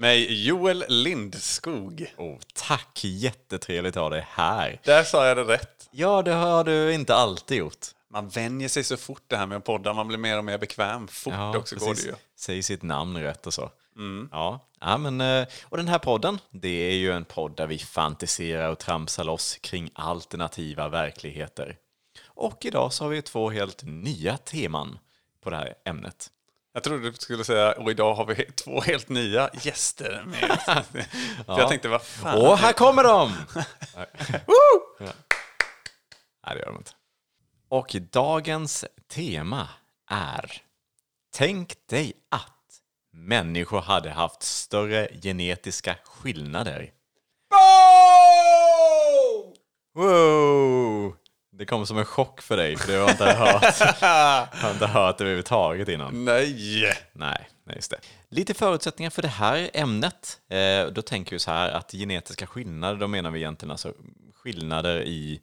Mig Joel Lindskog. oh, tack, jättetrevligt att ha dig här. Där sa jag det rätt. Ja, det har du inte alltid gjort. Man vänjer sig så fort det här med att podda. Man blir mer och mer bekväm. Fort också går det ju. Säg sitt namn rätt och så. Ja. ja, men eh, och den här podden, det är ju en podd där vi fantiserar och tramsar loss kring alternativa verkligheter. Och idag så har vi två helt nya teman på det här ämnet. Jag trodde du skulle säga, och idag har vi två helt nya gäster med. För jag tänkte, vad fan. Och här kommer de! Ja. Nej, det gör de inte. Och dagens tema är Tänk dig att människor hade haft större genetiska skillnader. Wow! Det kom som en chock för dig, för du har inte hört, har inte hört det överhuvudtaget innan. Nej! Nej, just det. Lite förutsättningar för det här ämnet. Eh, då tänker vi så här att genetiska skillnader, då menar vi egentligen alltså skillnader i,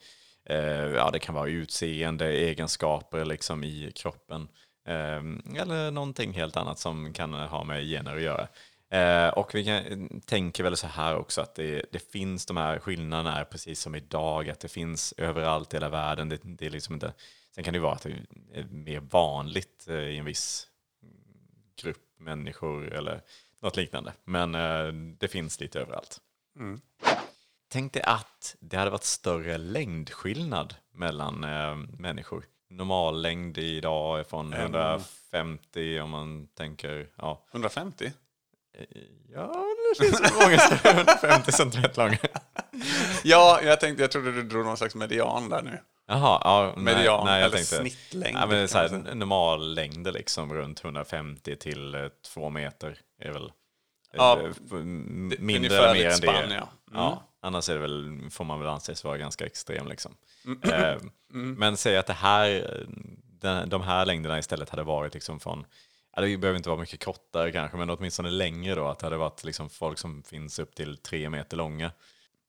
eh, ja det kan vara utseende, egenskaper liksom i kroppen. Eh, eller någonting helt annat som kan ha med gener att göra. Eh, och vi kan, tänker väl så här också att det, det finns de här skillnaderna är precis som idag, att det finns överallt i hela världen. Det, det är liksom inte, sen kan det vara att det är mer vanligt eh, i en viss grupp människor eller något liknande. Men eh, det finns lite överallt. Tänk dig att det hade varit större längdskillnad mellan eh, människor. Normallängd idag är från 150 om man tänker, ja, 150? Ja det finns många som är 150 centimeter långa. Ja, jag tänkte, jag trodde du drog någon slags median där nu. Jaha, ja, nej, Median, nej, jag eller tänkte, snittlängd, Ja, men det är här, normallängder liksom runt 150 till eh, 2 meter är väl Ja, eh, m- mindre eller mer än det. spann, ja. Ja, annars är det väl, får man väl anses vara ganska extrem. Liksom. Mm. Eh, Men säg att det här, de här längderna istället hade varit liksom från, ja, det behöver inte vara mycket kortare kanske, men åtminstone längre då, att det hade varit liksom folk som finns upp till tre meter långa.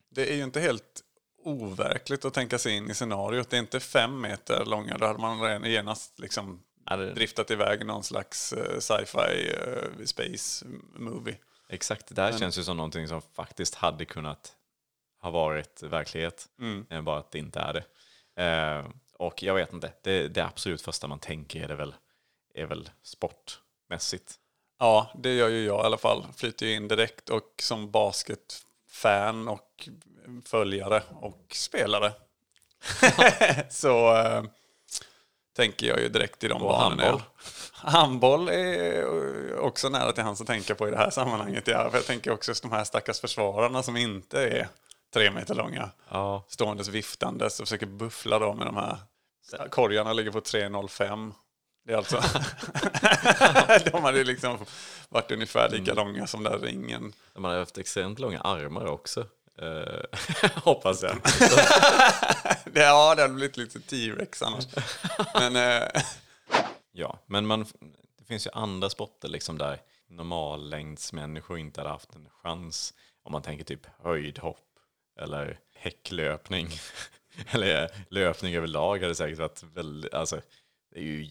Det är ju inte helt overkligt att tänka sig in i scenariot. Det är inte fem meter långa. Då hade man redan genast liksom Ja, det- driftat iväg någon slags eh, sci-fi eh, space movie. Exakt, det här känns ju som någonting som faktiskt hade kunnat ha varit verklighet, eh, bara att det inte är det. Och jag vet inte, det, det absolut första man tänker är det väl, är väl sportmässigt. Ja, det gör ju jag i alla fall. Flyter ju in direkt och som basketfan och följare och spelare. så äh, tänker jag ju direkt i de Och banorna. handboll. Handboll är också nära till hands att tänka på i det här sammanhanget. Ja, för jag tänker också just de här stackars försvararna som inte är tre meter långa. Ja. Ståendes viftandes och försöker buffla dem med de här. Korgarna ligger på 3,05. Det är alltså... de hade liksom varit ungefär lika långa som den ringen. De hade haft extremt långa armar också, eh, hoppas jag. Det, ja, det hade blivit lite T-rex annars. Men eh, Ja, men man, det finns ju andra sporter liksom där normallängdsmänniskor inte hade haft en chans. Om man tänker typ höjdhopp eller häcklöpning. eller löpning överlag hade säkert varit väldigt, alltså det är ju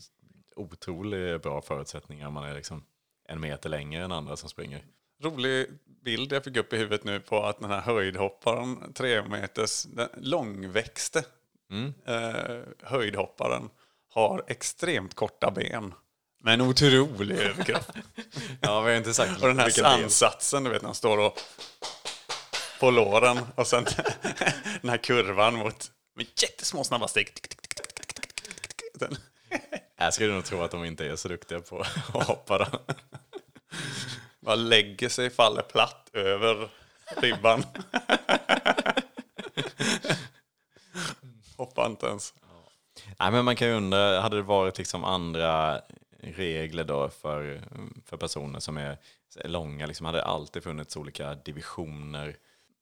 otroligt bra förutsättningar man är liksom en meter längre än andra som springer. rolig bild jag fick upp i huvudet nu på att den här höjdhopparen, tre meters, långväxte eh, höjdhopparen har extremt korta ben. Men otrolig överkropp. Ja, vi har inte sagt Och den här ansatsen, du vet, när han står och på låren och sen den här kurvan mot med jättesmå snabba steg. Den, Jag skulle nog tro att de inte är så duktiga på att hoppa då. bara lägger sig, faller platt över ribban. Hoppar inte ens. Nej, men man kan ju undra, hade det varit liksom andra regler då för, för personer som är långa? Liksom hade det alltid funnits olika divisioner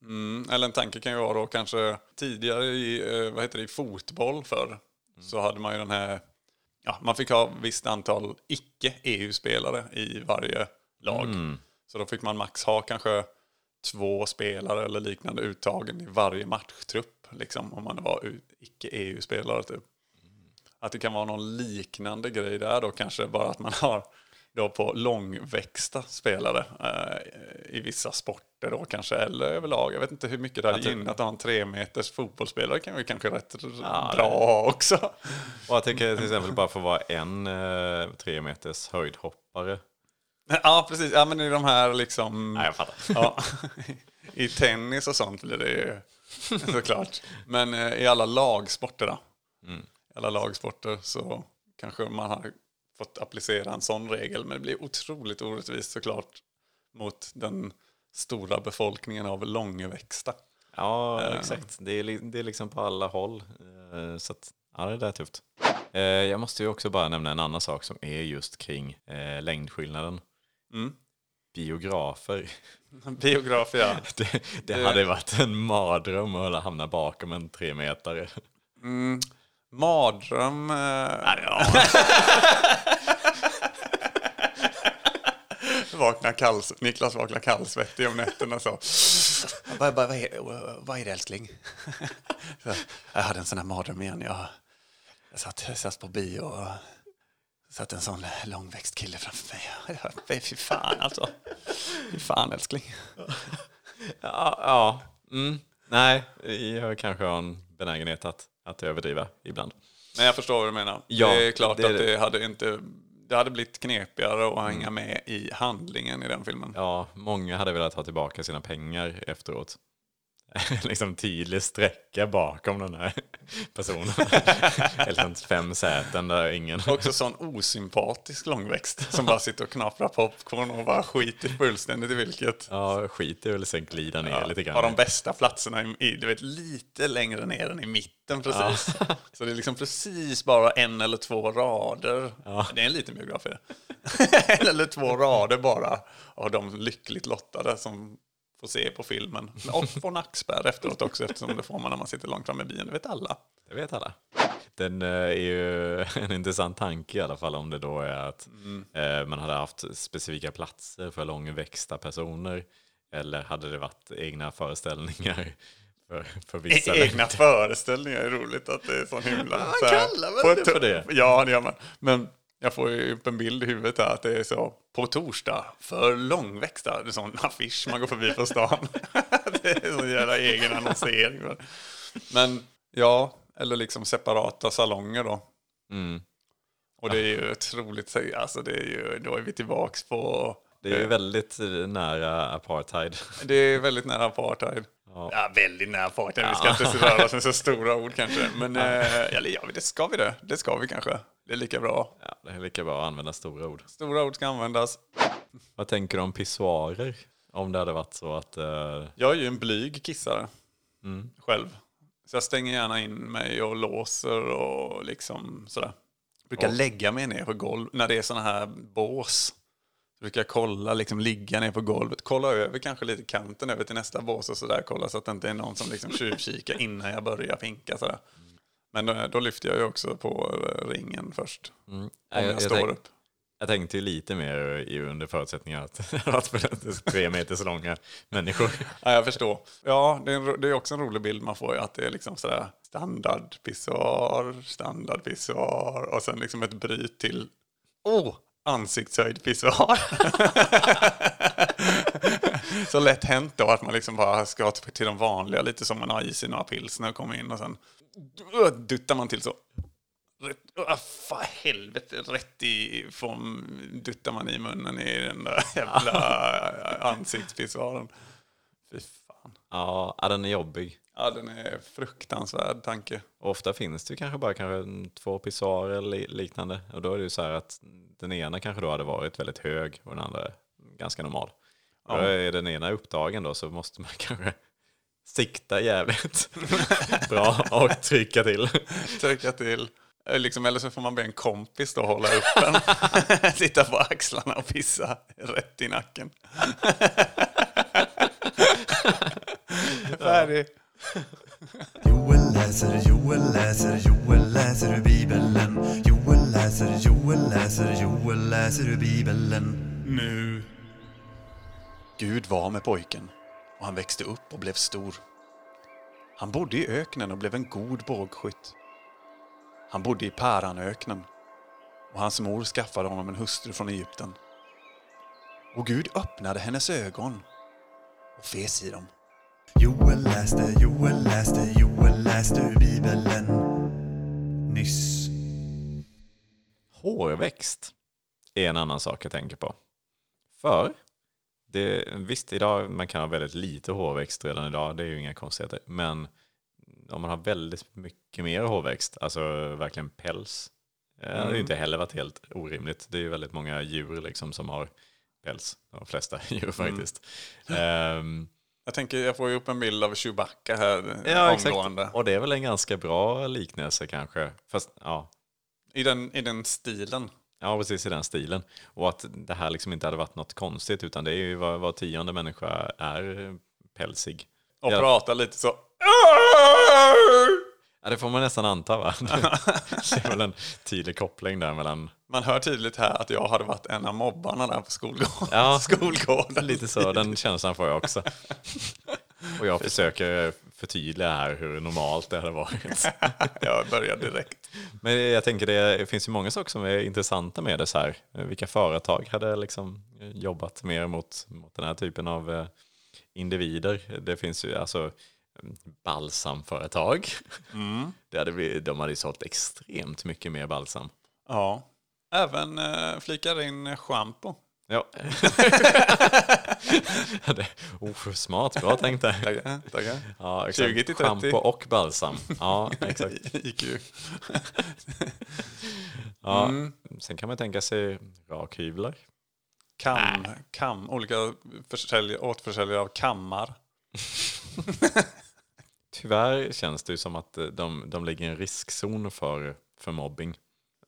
Mm, eller en tanke kan ju vara då kanske tidigare i, eh, vad heter det, i fotboll förr så hade man ju den här, ja man fick ha visst antal icke-EU-spelare i varje lag. Så då fick man max ha kanske två spelare eller liknande uttagen i varje matchtrupp. Liksom, om man var icke-EU-spelare typ. Att det kan vara någon liknande grej där då kanske bara att man har då på långväxta spelare eh, i vissa sporter då kanske eller överlag. Jag vet inte hur mycket det hade gynnat att ha en tre meters fotbollsspelare kan ju kanske rätt Ja, bra att också. Och jag tänker till exempel bara få vara en eh, tre meters höjdhoppare. Ja precis, ja men i de här liksom... Nej, jag fattar. Ja, I tennis och sånt blir det ju såklart. Men eh, i alla lagsporter då. I alla lagsporter så kanske man har fått applicera en sån regel. Men det blir otroligt orättvist såklart mot den stora befolkningen av långväxta. Ja, exakt. Det är, det är liksom på alla håll. Eh, Så att, ja, det där är tufft. Eh, Jag måste ju också bara nämna en annan sak som är just kring eh, längdskillnaden. Biografer. Biograf, ja. Det, det hade varit en mardröm att hamna bakom en tre meter. Mardröm. Eh, ja. vaknar kalls, Niklas vaknar kallsvettig om nätterna så. vad, vad, vad, är, vad är det älskling? så, jag hade en sån här mardröm igen. Jag, jag, satt, jag satt på bio och satt en sån långväxt kille framför mig. Ja, Fy fan alltså. Fy fan älskling. Ja, ja. Mm. Nej, jag kanske har en benägenhet att, att överdriva ibland. Men jag förstår vad du menar. Ja, det är klart det är att det. det hade inte... Det hade blivit knepigare att hänga med i handlingen i den filmen. Ja, många hade velat ha tillbaka sina pengar efteråt. liksom tydlig sträcka bakom den här personen. Eller fem säten där ingen... Också sån osympatisk långväxt som bara sitter och knaprar popcorn och bara skiter fullständigt i vilket. Ja, skit i väl sen glida ner lite grann. Har de bästa platserna i, du vet, lite längre ner än i mitten precis. Så det är liksom precis bara en eller två rader. Det är en liten biograf en eller två rader bara av de lyckligt lottade som får se på filmen. Och får nackspärr efteråt också eftersom det får man när man sitter långt fram i bion. Det vet alla. Det vet alla. Den eh, är ju en intressant tanke i alla fall om det då är att eh, man hade haft specifika platser för långväxta personer. Eller hade det varit egna föreställningar för, för vissa Egna längder? föreställningar är roligt att det är så himla... man så här, kallar väl det för det? Ja, det gör man. Men jag får ju upp en bild i huvudet här att det är så på torsdag för långväxta. Det är sån affisch man går förbi på stan. det är så jävla egen annonsering. Men ja, eller liksom separata salonger då. Mm. Och det är ju otroligt, alltså det är ju, då är vi tillbaks på... Det är ju väldigt eh, nära apartheid. Det är väldigt nära apartheid. Ja, väldigt nära apartheid. Vi ska inte röra oss med så stora ord kanske. Men eh, eller, ja, det ska vi det. Det ska vi kanske. Det är lika bra. Ja, det är lika bra att använda stora ord. Stora ord ska användas. Vad tänker du om pissoarer? Om det hade varit så att... eh, Jag är ju en blyg kissare. Själv. Så jag stänger gärna in mig och låser och liksom sådär. Brukar lägga mig ner på golv när det är sådana här bås. Brukar jag kolla, liksom ligga ner på golvet. Kolla över kanske lite kanten över till nästa bås och sådär. Kolla så att det inte är någon som liksom tjuvkikar innan jag börjar pinka sådär. Men då, då lyfter jag ju också på eh, ringen först. Om jag- jag, jag står tänk- upp. Jag tänkte ju lite mer under förutsättning att det hade varit tre meters långa människor. Ja, jag förstår. Ja, det är, det är också en rolig bild man får ju, att det är liksom sådär standardpissoar, standardpissoar och sen liksom ett bryt till, oh, ansiktshöjd pissoar. Så lätt hänt då att man liksom bara ska till de vanliga, lite som man har i sig några pilsner och kommer in och sen duttar man till så. Rätt, uh, fan helvete, rätt i, får, duttar man i munnen i den där jävla ansiktspissoaren. Fy fan. Ja, ja, den är jobbig. Ja, den är fruktansvärd tanke. Ofta finns det ju kanske bara kanske två pissoarer eller li- liknande. Och då är det ju så här att den ena kanske då hade varit väldigt hög och den andra ganska normal. Och är den ena upptagen då så måste man kanske sikta jävligt bra och trycka till. Trycka till. Eh, Liksom, eller så får man be en kompis då hålla upp den. Sitta på axlarna och pissa rätt i nacken. Färdig. Joel läser, Joel läser, Joel läser ur Bibeln. Joel läser, Joel läser, Joel läser ur Bibeln. Nu. Gud var med pojken och han växte upp och blev stor. Han bodde i öknen och blev en god bågskytt. Han bodde i Päranöknen och hans mor skaffade honom en hustru från Egypten. Och Gud öppnade hennes ögon och fes i dem. Joel läste, Joel läste, Joel läste ur Bibeln. Nyss. Hårväxt är en annan sak jag tänker på. För, det, visst idag man kan ha väldigt lite hårväxt redan idag, det är ju inga konstigheter. Men om man har väldigt mycket mer hårväxt, alltså verkligen päls, eh, det har ju inte heller varit helt orimligt. Det är ju väldigt många djur liksom som har päls, de flesta djur faktiskt. Ehm, Jag tänker, jag får ju upp en bild av Chewbacca här ja, exakt. omgående. Och det är väl en ganska bra liknelse kanske. Fast ja, I den, I den stilen. Ja, precis i den stilen. Och att det här liksom inte hade varit något konstigt, utan det är ju var, var tionde människa är pälsig. Och Ja. prata lite så. Ja, det får man nästan anta va? Det är väl en tydlig koppling där mellan, Man hör tydligt här att jag hade varit en av mobbarna där på skolgården. Ja. skolgården. lite så, den känslan får jag också. Och jag försöker förtydliga här hur normalt det hade varit. jag börjar direkt. Men jag tänker det finns ju många saker som är intressanta med det så här. Vilka företag hade liksom jobbat mer mot, mot den här typen av eh, individer? Det finns ju alltså mm, balsamföretag. Det hade blivit, de hade ju sålt extremt mycket mer balsam. Ja. Även eh, flikar in schampo. Ja. oh, smart, bra tänkt där. Tackar. Tackar. Ja, 20 till 30. Schampo och balsam. Ja, exakt. IQ. Ja. Sen kan man tänka sig rakhyvlar. Kam, kam, olika försälj, återförsäljare av kammar. Tyvärr känns det ju som att de, de ligger i en riskzon för, för mobbing.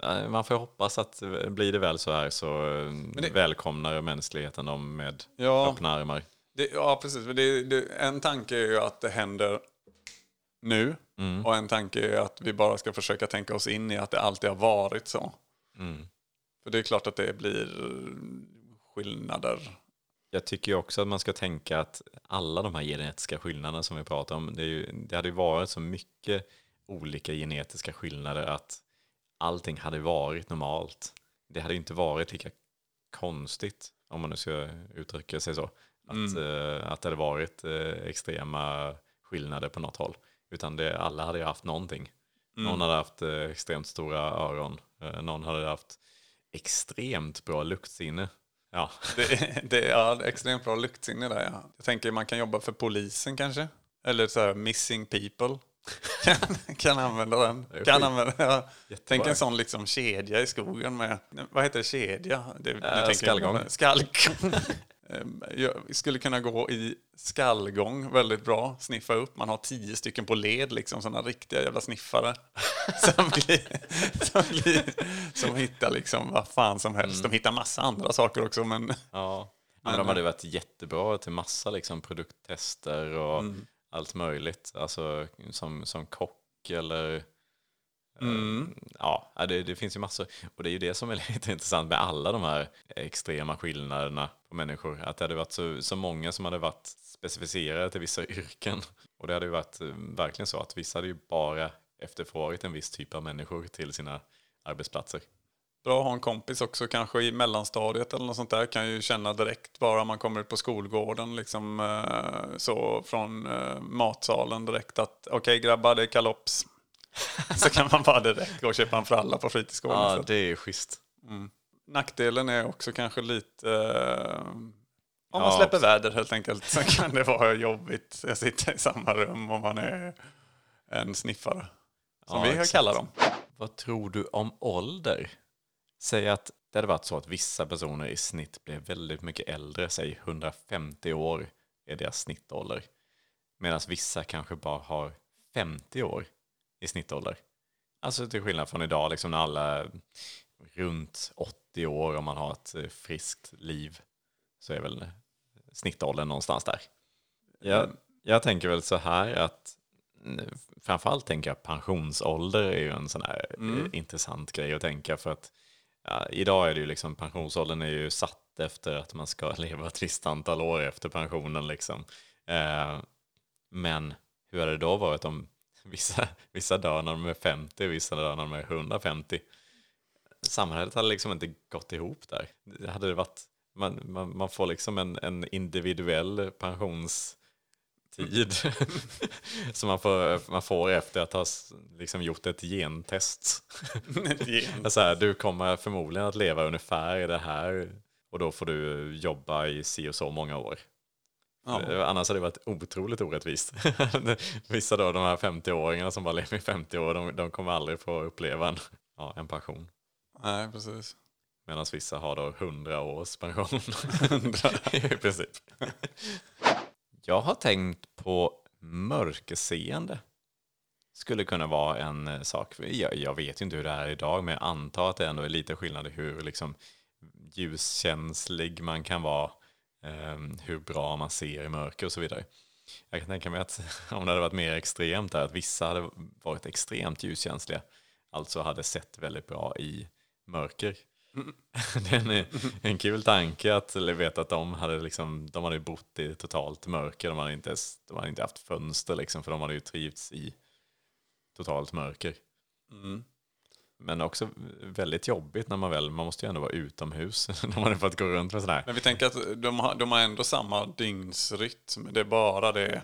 Eh, Man får hoppas att eh, blir det väl så här så eh, det- välkomnar mänskligheten dem med Ja. öppna armar. Det, ja, precis. Det, det, en tanke är ju att det händer nu. Och en tanke är att vi bara ska försöka tänka oss in i att det alltid har varit så. För det är klart att det blir skillnader. Jag tycker också att man ska tänka att alla de här genetiska skillnaderna som vi pratar om, det, ju, det hade ju varit så mycket olika genetiska skillnader att allting hade varit normalt. Det hade ju inte varit lika konstigt, om man nu ska uttrycka sig så, att, eh, att det hade varit eh, extrema skillnader på något håll. Utan det, alla hade ju haft någonting. Någon hade haft eh, extremt stora öron, eh, någon hade haft extremt bra luktsinne. Ja, Det, det är extremt bra luktsinne där. Ja. Jag tänker man kan jobba för polisen kanske. Eller så här missing people. kan, kan använda den. Kan använda, ja. Tänk en sån liksom kedja i skogen med, vad heter det, kedja? Det, jag- skallgång. Skallgång. Ehm, Jag skulle kunna gå i skallgång väldigt bra, sniffa upp. Man har tio stycken på led, liksom sådana riktiga jävla sniffare. Som, blir, som, blir, som hittar liksom vad fan som helst. De hittar massa andra saker också, men Ja, men de hade varit jättebra till massa liksom, produkttester och allt möjligt. Alltså som, som kock eller... eh, Ja, det, det finns ju massor. Och det är ju det som är lite intressant med alla de här extrema skillnaderna på människor. Att det hade varit så, så många som hade varit specificerade till vissa yrken. Och det hade ju varit eh, verkligen så att vissa hade ju bara efterfrågat en viss typ av människor till sina arbetsplatser. Bra att ha en kompis också, kanske i mellanstadiet eller något sånt där. Kan ju känna direkt bara man kommer ut på skolgården, liksom eh, så från eh, matsalen direkt att okej grabbar, det är kalops. så kan man bara direkt gå och köpa en fralla på fritidsgården. Ja, det är schysst. Nackdelen är också kanske lite... Eh, om man Ja, släpper väder helt enkelt så kan det vara jobbigt att sitta i samma rum om man är en sniffare. Som Ja, vi exakt. kallar dem. Vad tror du om ålder? Säg att det hade varit så att vissa personer i snitt blev väldigt mycket äldre, säg 150 år är deras snittålder. Medan vissa kanske bara har 50 år i snittålder. Alltså till skillnad från idag, liksom när alla är runt 80 år om man har ett eh, friskt liv, så är väl snittåldern någonstans där. Jag, Jag tänker väl så här att mm, framförallt tänker jag pensionsålder är ju en sån här eh, intressant grej att tänka för att ja, idag är det ju liksom pensionsåldern är ju satt efter att man ska leva ett visst antal år efter pensionen liksom. Eh, men hur hade det då varit om vissa, vissa dör när de är 50, vissa dör när de är 150? Samhället hade liksom inte gått ihop där. Det hade varit, man, man, man får liksom en, en individuell pensionstid som man får, man får efter att ha liksom gjort ett gentest. så här, du kommer förmodligen att leva ungefär i det här och då får du jobba i si och så många år. Ja. Eh, Annars hade det varit otroligt orättvist. Vissa då, de här 50-åringarna som bara lever i 50 år, de, de kommer aldrig få uppleva en, ja, en pension. Nej, precis. Medan vissa har då 100 års pension. I princip. Jag har tänkt på mörkerseende. Skulle kunna vara en eh, sak. Jag, jag vet ju inte hur det är idag, men jag antar att det ändå är lite skillnad i hur liksom, ljuskänslig man kan vara. Ehm, hur bra man ser i mörker och så vidare. Jag kan tänka mig att om det hade varit mer extremt där, att vissa hade varit extremt ljuskänsliga, alltså hade sett väldigt bra i mörker. Det är en, en kul tanke att veta att de hade, liksom, de hade bott i totalt mörker. De hade inte, ens- de hade inte haft fönster, liksom, för de hade ju trivts i totalt mörker. Mm. Men också väldigt jobbigt när man väl, man måste ju ändå vara utomhus. De hade fått gå runt med sådär. Men vi tänker att de har, de har ändå samma dygnsrytm. Det är bara det.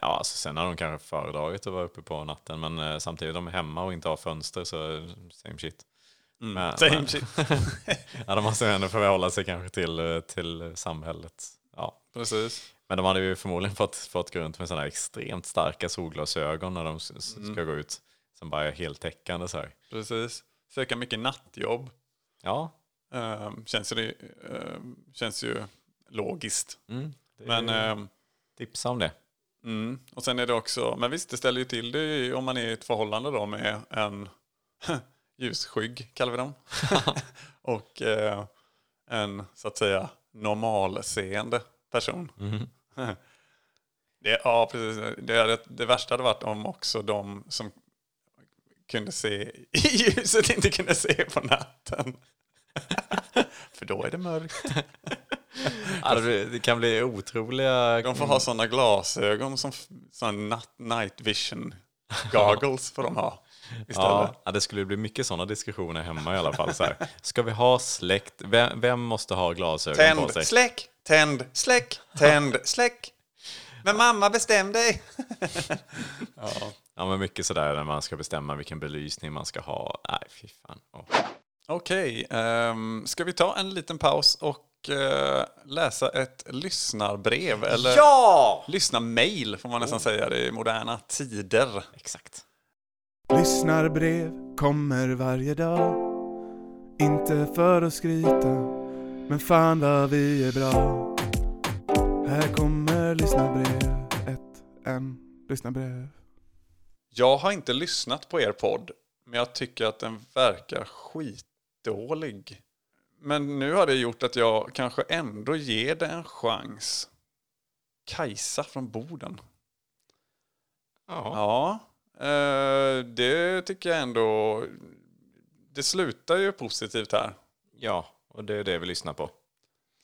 Ja, alltså sen har de kanske föredragit att vara uppe på natten, men eh, samtidigt de är hemma och inte har fönster så same shit. Men- Same men- shit. Ja, de måste ju ändå förhålla sig kanske till, eh, till samhället. Ja. Precis. Men de hade ju förmodligen fått, fått gå runt med sådana här extremt starka solglasögon när de s- ska gå ut. Som bara är heltäckande så här. Precis. Söka mycket nattjobb. Ja, Ehm, känns, det, ehm, känns ju logiskt. mm, Men, ehm, tipsa om det. mm, och sen är det också, men visst det ställer ju till det om man är i ett förhållande då med en ljusskygg, kallar vi dem. och eh, en så att säga normalseende person. Det, ja, precis. Det, det, det värsta hade varit om också de som kunde se i ljuset inte kunde se på natten. För då är det mörkt. Ja, det, kan bli otroliga... De får ha sådana glasögon som såna nat- night vision goggles får de ha istället. Ja, det skulle bli mycket sådana diskussioner hemma i alla fall. Så här. Ska vi ha släkt? Vem, vem måste ha glasögon på sig? Tänd, släck, tänd, släck, tänd, släck. Men mamma, bestäm dig. Ja, men mycket sådär när man ska bestämma vilken belysning man ska ha. Nej, fy fan. Åh. Okej, ehm, ska vi ta en liten paus och eh, läsa ett lyssnarbrev? Eller Ja! lyssnarmail får man nästan säga, det är moderna tider. Exakt. Lyssnarbrev kommer varje dag Inte för att skryta Men fan vad vi är bra Här kommer lyssnarbrev Ett, en, lyssnarbrev Jag har inte lyssnat på er podd, men jag tycker att den verkar skitdålig. Men nu har det gjort att jag kanske ändå ger det en chans. Kajsa från Boden. Ja. Ja, eh, det tycker jag ändå... Det slutar ju positivt här. ja, och det är det vi lyssnar på.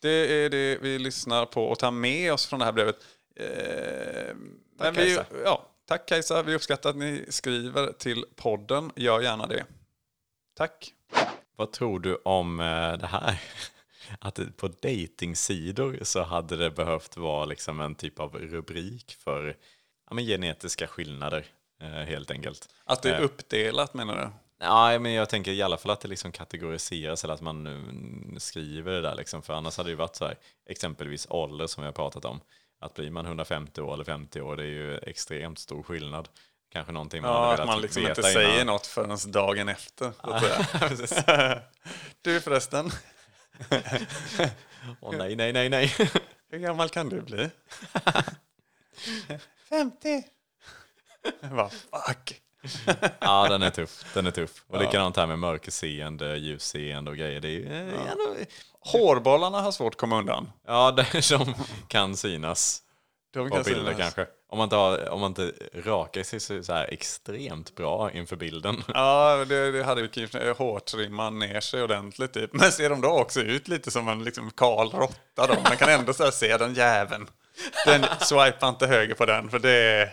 Det är det vi lyssnar på och tar med oss från det här brevet. Eh, men vi, Kajsa. ja, tack Kajsa, vi uppskattar att ni skriver till podden. Gör gärna det. Tack. Vad tror du om eh, det här? Att på datingsidor så hade det behövt vara liksom en typ av rubrik för ja, men genetiska skillnader, eh, helt enkelt. Att det är Eh. uppdelat menar du? Ja, men jag tänker i alla fall att det liksom kategoriseras eller att man skriver det där. Liksom. För annars hade det ju varit så här, exempelvis ålder som vi har pratat om. Att blir man 150 år eller 50 år, det är ju extremt stor skillnad. Kanske någonting man hade Ja, velat att man liksom veta inte säger innan. något förrän dagen efter. Du förresten, Åh nej, nej, nej, nej. hur gammal kan du bli? 50. Vad fuck. Ja, den är tuff. Den är tuff. Och likadant här med mörkerseende, ljusseende och grejer. Det är eh, ändå- Hårbollarna har svårt att komma undan. Ja, det som kan synas De på kan bilder synas. kanske. Om man inte, har, om man inte rakar sig så, här extremt bra inför bilden. Ja, det, det hade ju kanske hårtrimmat ner sig ordentligt. Typ. Men ser de då också ut lite som en liksom Karl Råtta? Man kan ändå så se den jäveln. Den, swipa inte höger på den, för det,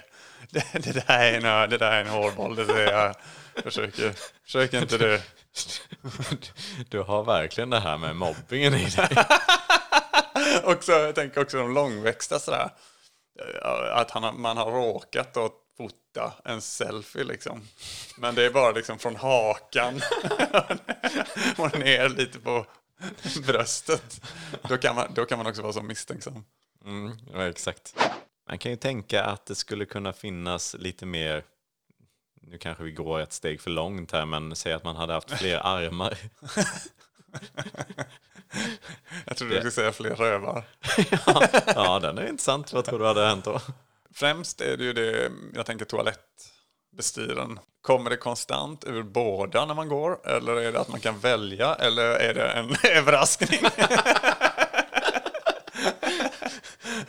det, det, där, är en, det där är en hårboll. Det är jag försöker, försöker inte du. Du har verkligen det här med mobbingen i dig. Också, jag tänker också de långväxta sådär. Eh, Att han, man har råkat att fota en selfie liksom. Men det är bara liksom från hakan och ner lite på bröstet. Då kan man, då kan man också vara så misstänksam. Mm, ja, exakt. Man kan ju tänka att det skulle kunna finnas lite mer, nu kanske vi går ett steg för långt här, men säg att man hade haft fler armar. Jag trodde du skulle säga fler rövar. Ja, den är intressant. Vad tror du hade hänt då? Främst är det ju det, jag tänker toalettbestyren. Kommer det konstant ur båda när man går? Eller är det att man kan välja? Eller är det en överraskning?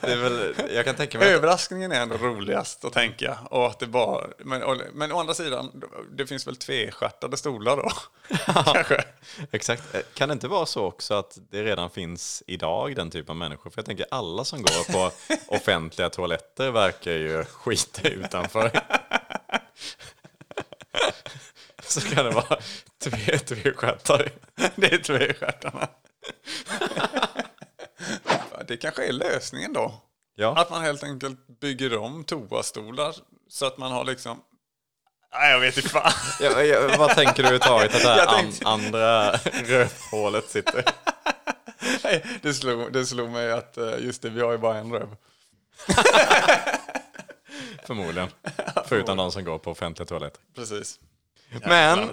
Det är väl, jag kan tänka mig Överraskningen är ändå roligast att tänka. Och att det bara, men, och- men å andra sidan, det finns väl tvestjärtade stolar då? Kanske. exakt. Kan det inte vara så också att det redan finns idag den typen av människor? För jag tänker alla som går på offentliga toaletter verkar ju skita utanför. Så kan det vara tve, tvestjärtare. Det är tvestjärtarna. Det kanske är lösningen då. Ja. Att man helt enkelt bygger om toastolar så att man har liksom... Nej, jag vet inte fan. Ja, ja, vad tänker du överhuvudtaget att det här Jag an, tänkte- andra rövhålet sitter? Nej, det, slog, det slog mig att eh, just det, vi har ju bara en röv. Förmodligen. Förutom de som går på offentliga toaletter. Precis. Men,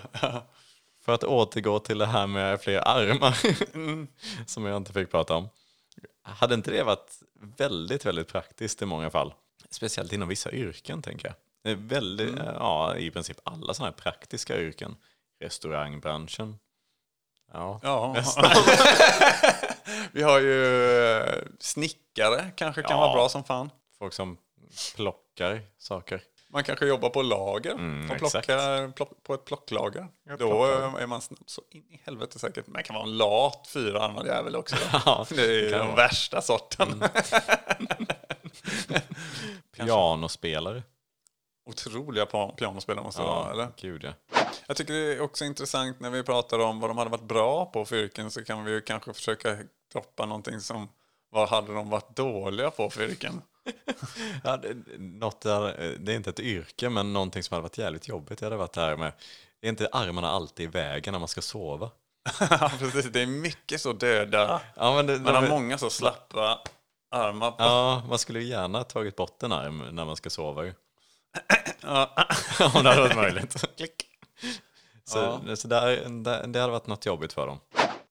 för att återgå till det här med fler armar, som jag inte fick prata om. Hade inte det varit väldigt, väldigt praktiskt i många fall? Speciellt inom vissa yrken, tänker jag. Det är väldigt, ja, i princip alla sådana här praktiska yrken. Restaurangbranschen. Ja, Ja. vi har ju eh, snickare, kanske kan Ja. vara bra som fan. folk som plockar saker. Man kanske jobbar på lager Mm, och plockar, plock, på ett plocklager. Då är man sn- så in i helvete säkert. Man kan vara en lat fyraarmad jävel också. Ja, det är ju den vara. värsta sorten. Pianospelare. Otroliga pianospelare måste det vara, eller? gud ja. Jag tycker det är också intressant när vi pratar om vad de hade varit bra på för yrken så kan vi ju kanske försöka droppa någonting som vad hade de varit dåliga på för yrken? Ja, det, något där, det är inte ett yrke, men någonting som hade varit jävligt jobbigt det hade varit det här med, är inte armarna alltid i vägen när man ska sova? Ja, precis. Det är mycket så döda. Ja, men det, Man har de- många så slappa armar. På. Ja, man skulle ju gärna tagit bort en arm när man ska sova. Ja. Om det hade varit möjligt. Så, så där, där, det hade varit något jobbigt för dem.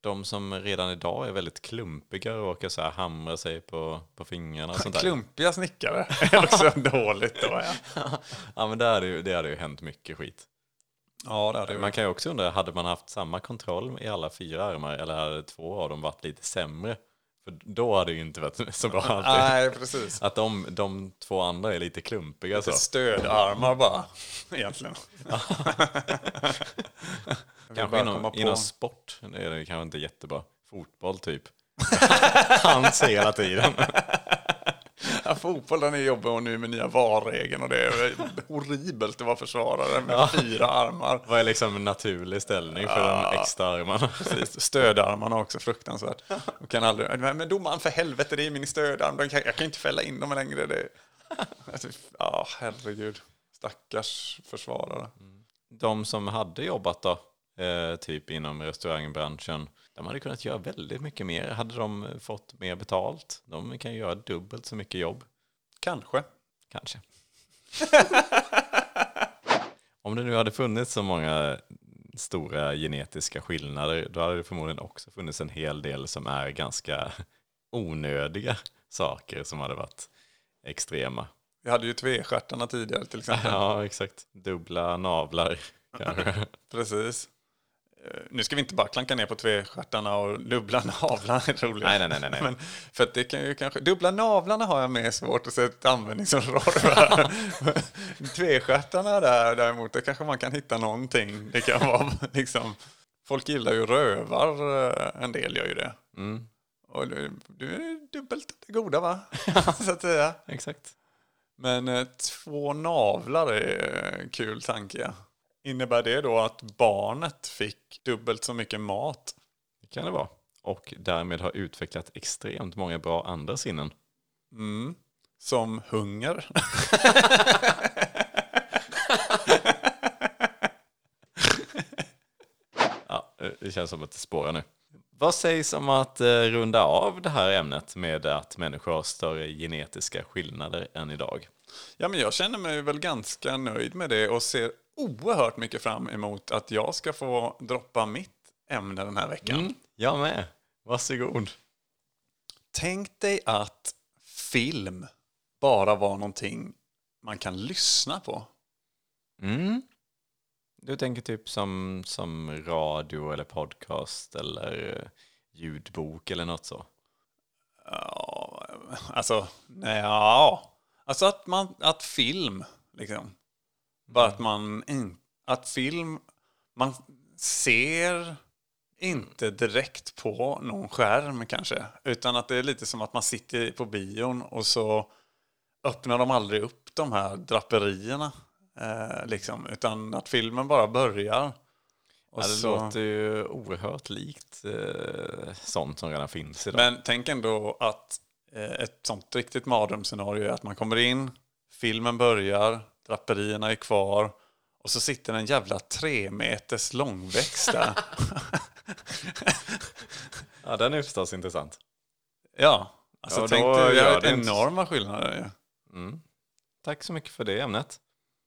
De som redan idag är väldigt klumpiga och råkar så här hamra sig på, på fingrarna och sånt där. Klumpiga snickare är också dåligt då. Ja, Ja, men det hade, ju, det hade ju hänt mycket skit. ja det hade Man kan ju också undra, hade man haft samma kontroll i alla fyra armar eller hade två av dem varit lite sämre? För då hade det ju inte varit så bra alltid. Nej, precis. Att de, de två andra är lite klumpiga så. Stödarmar bara, egentligen. Kanske inom, inom sport är det kanske inte jättebra. Fotboll typ. Hands hela tiden. Ja, fotboll den är jobbig och nu med nya VAR-regeln och det är horribelt att vara försvarare med fyra armar. Vad är liksom en naturlig ställning för de extra armarna? Precis. Stödarmarna också fruktansvärt. Och kan aldrig, men domaren för helvete, det är min stödarm. Den kan- Jag kan inte fälla in dem längre. Det, ja, herregud. Stackars försvarare. De som hade jobbat då, eh, typ inom restaurangbranschen, de hade kunnat göra väldigt mycket mer. Hade de fått mer betalt? De kan göra dubbelt så mycket jobb. Kanske. Kanske. Om det nu hade funnits så många stora genetiska skillnader, då hade det förmodligen också funnits en hel del som är ganska onödiga saker som hade varit extrema. Vi hade ju tvestjärtarna tidigare till exempel. Ja, exakt. Dubbla navlar. Precis. Eh, nu ska vi inte bara klanka ner på tvestjärtarna och dubbla navlarna är roligt. Nej, nej, nej, nej. Men för att det kan ju kanske, dubbla navlarna har jag mer svårt att se ett användningsområde för. Tvestjärtarna där däremot, där kanske man kan hitta någonting. Det kan vara liksom, folk gillar ju rövar, eh, en del gör ju det. Mm. Och du, du är dubbelt det goda va? Så att säga. Exakt. Men eh, två navlar är en kul tanke. Innebär det då att barnet fick dubbelt så mycket mat? Det kan det vara. Och därmed har utvecklat extremt många bra andra sinnen. Mm. Som hunger. Ja, det känns som att det spårar nu. Vad sägs om att eh, runda av det här ämnet med att människor har större genetiska skillnader än idag? Ja, men jag känner mig väl ganska nöjd med det och ser oerhört mycket fram emot att jag ska få droppa mitt ämne den här veckan. Mm, jag med. Varsågod. Tänk dig att film bara var någonting man kan lyssna på. Mm. Du tänker typ som, som radio eller podcast eller eh, ljudbok eller något så? Ja, alltså, ja. Alltså att, man, att film, liksom. Bara att man, in, att film, man ser inte direkt på någon skärm kanske. Utan att det är lite som att man sitter på bion och så öppnar de aldrig upp de här draperierna. Eh, liksom, utan att filmen bara börjar. Och Ja, det så- låter ju oerhört likt eh, sånt som redan finns idag. Men tänk ändå att eh, ett sånt riktigt mardrömsscenario är att man kommer in, filmen börjar, draperierna är kvar och så sitter en jävla tre meters långväxt där. Ja, den är förstås intressant. ja, alltså Ja, tänk dig, vi inte- enorma skillnader ju. Mm. Tack så mycket för det ämnet.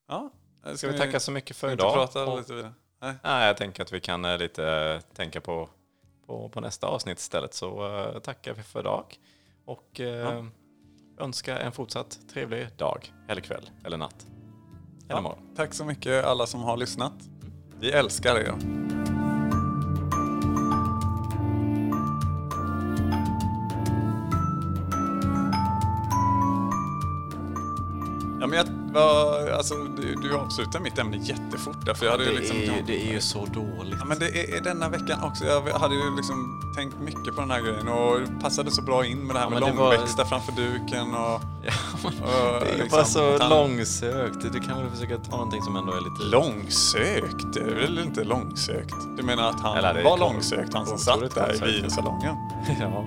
Ja, Ska vi tacka så mycket för idag? prata Och- lite vidare? Nej. Nej, jag tänker att vi kan eh, lite eh, tänka på, på, på nästa avsnitt istället. Så eh, tackar vi för idag och eh, önskar en fortsatt trevlig dag, eller kväll, eller natt, Ja, tack så mycket alla som har lyssnat. Vi älskar er. Vad- alltså, du, du avslutar mitt ämne jättefort där, för jag hade ju Det, liksom... är, det är ju så dåligt. Ja, men det är, är denna veckan också. Jag hade ju liksom tänkt mycket på den här grejen och passade så bra in med det här med men det var- långväxta framför duken och... Ja, men och det är liksom, bara så långsökt. Du kan väl försöka ta någonting som ändå är lite... Långsökt? Det är väl inte långsökt? Du menar att han Eller var långsökt, han som satt där i biosalongen? Ja.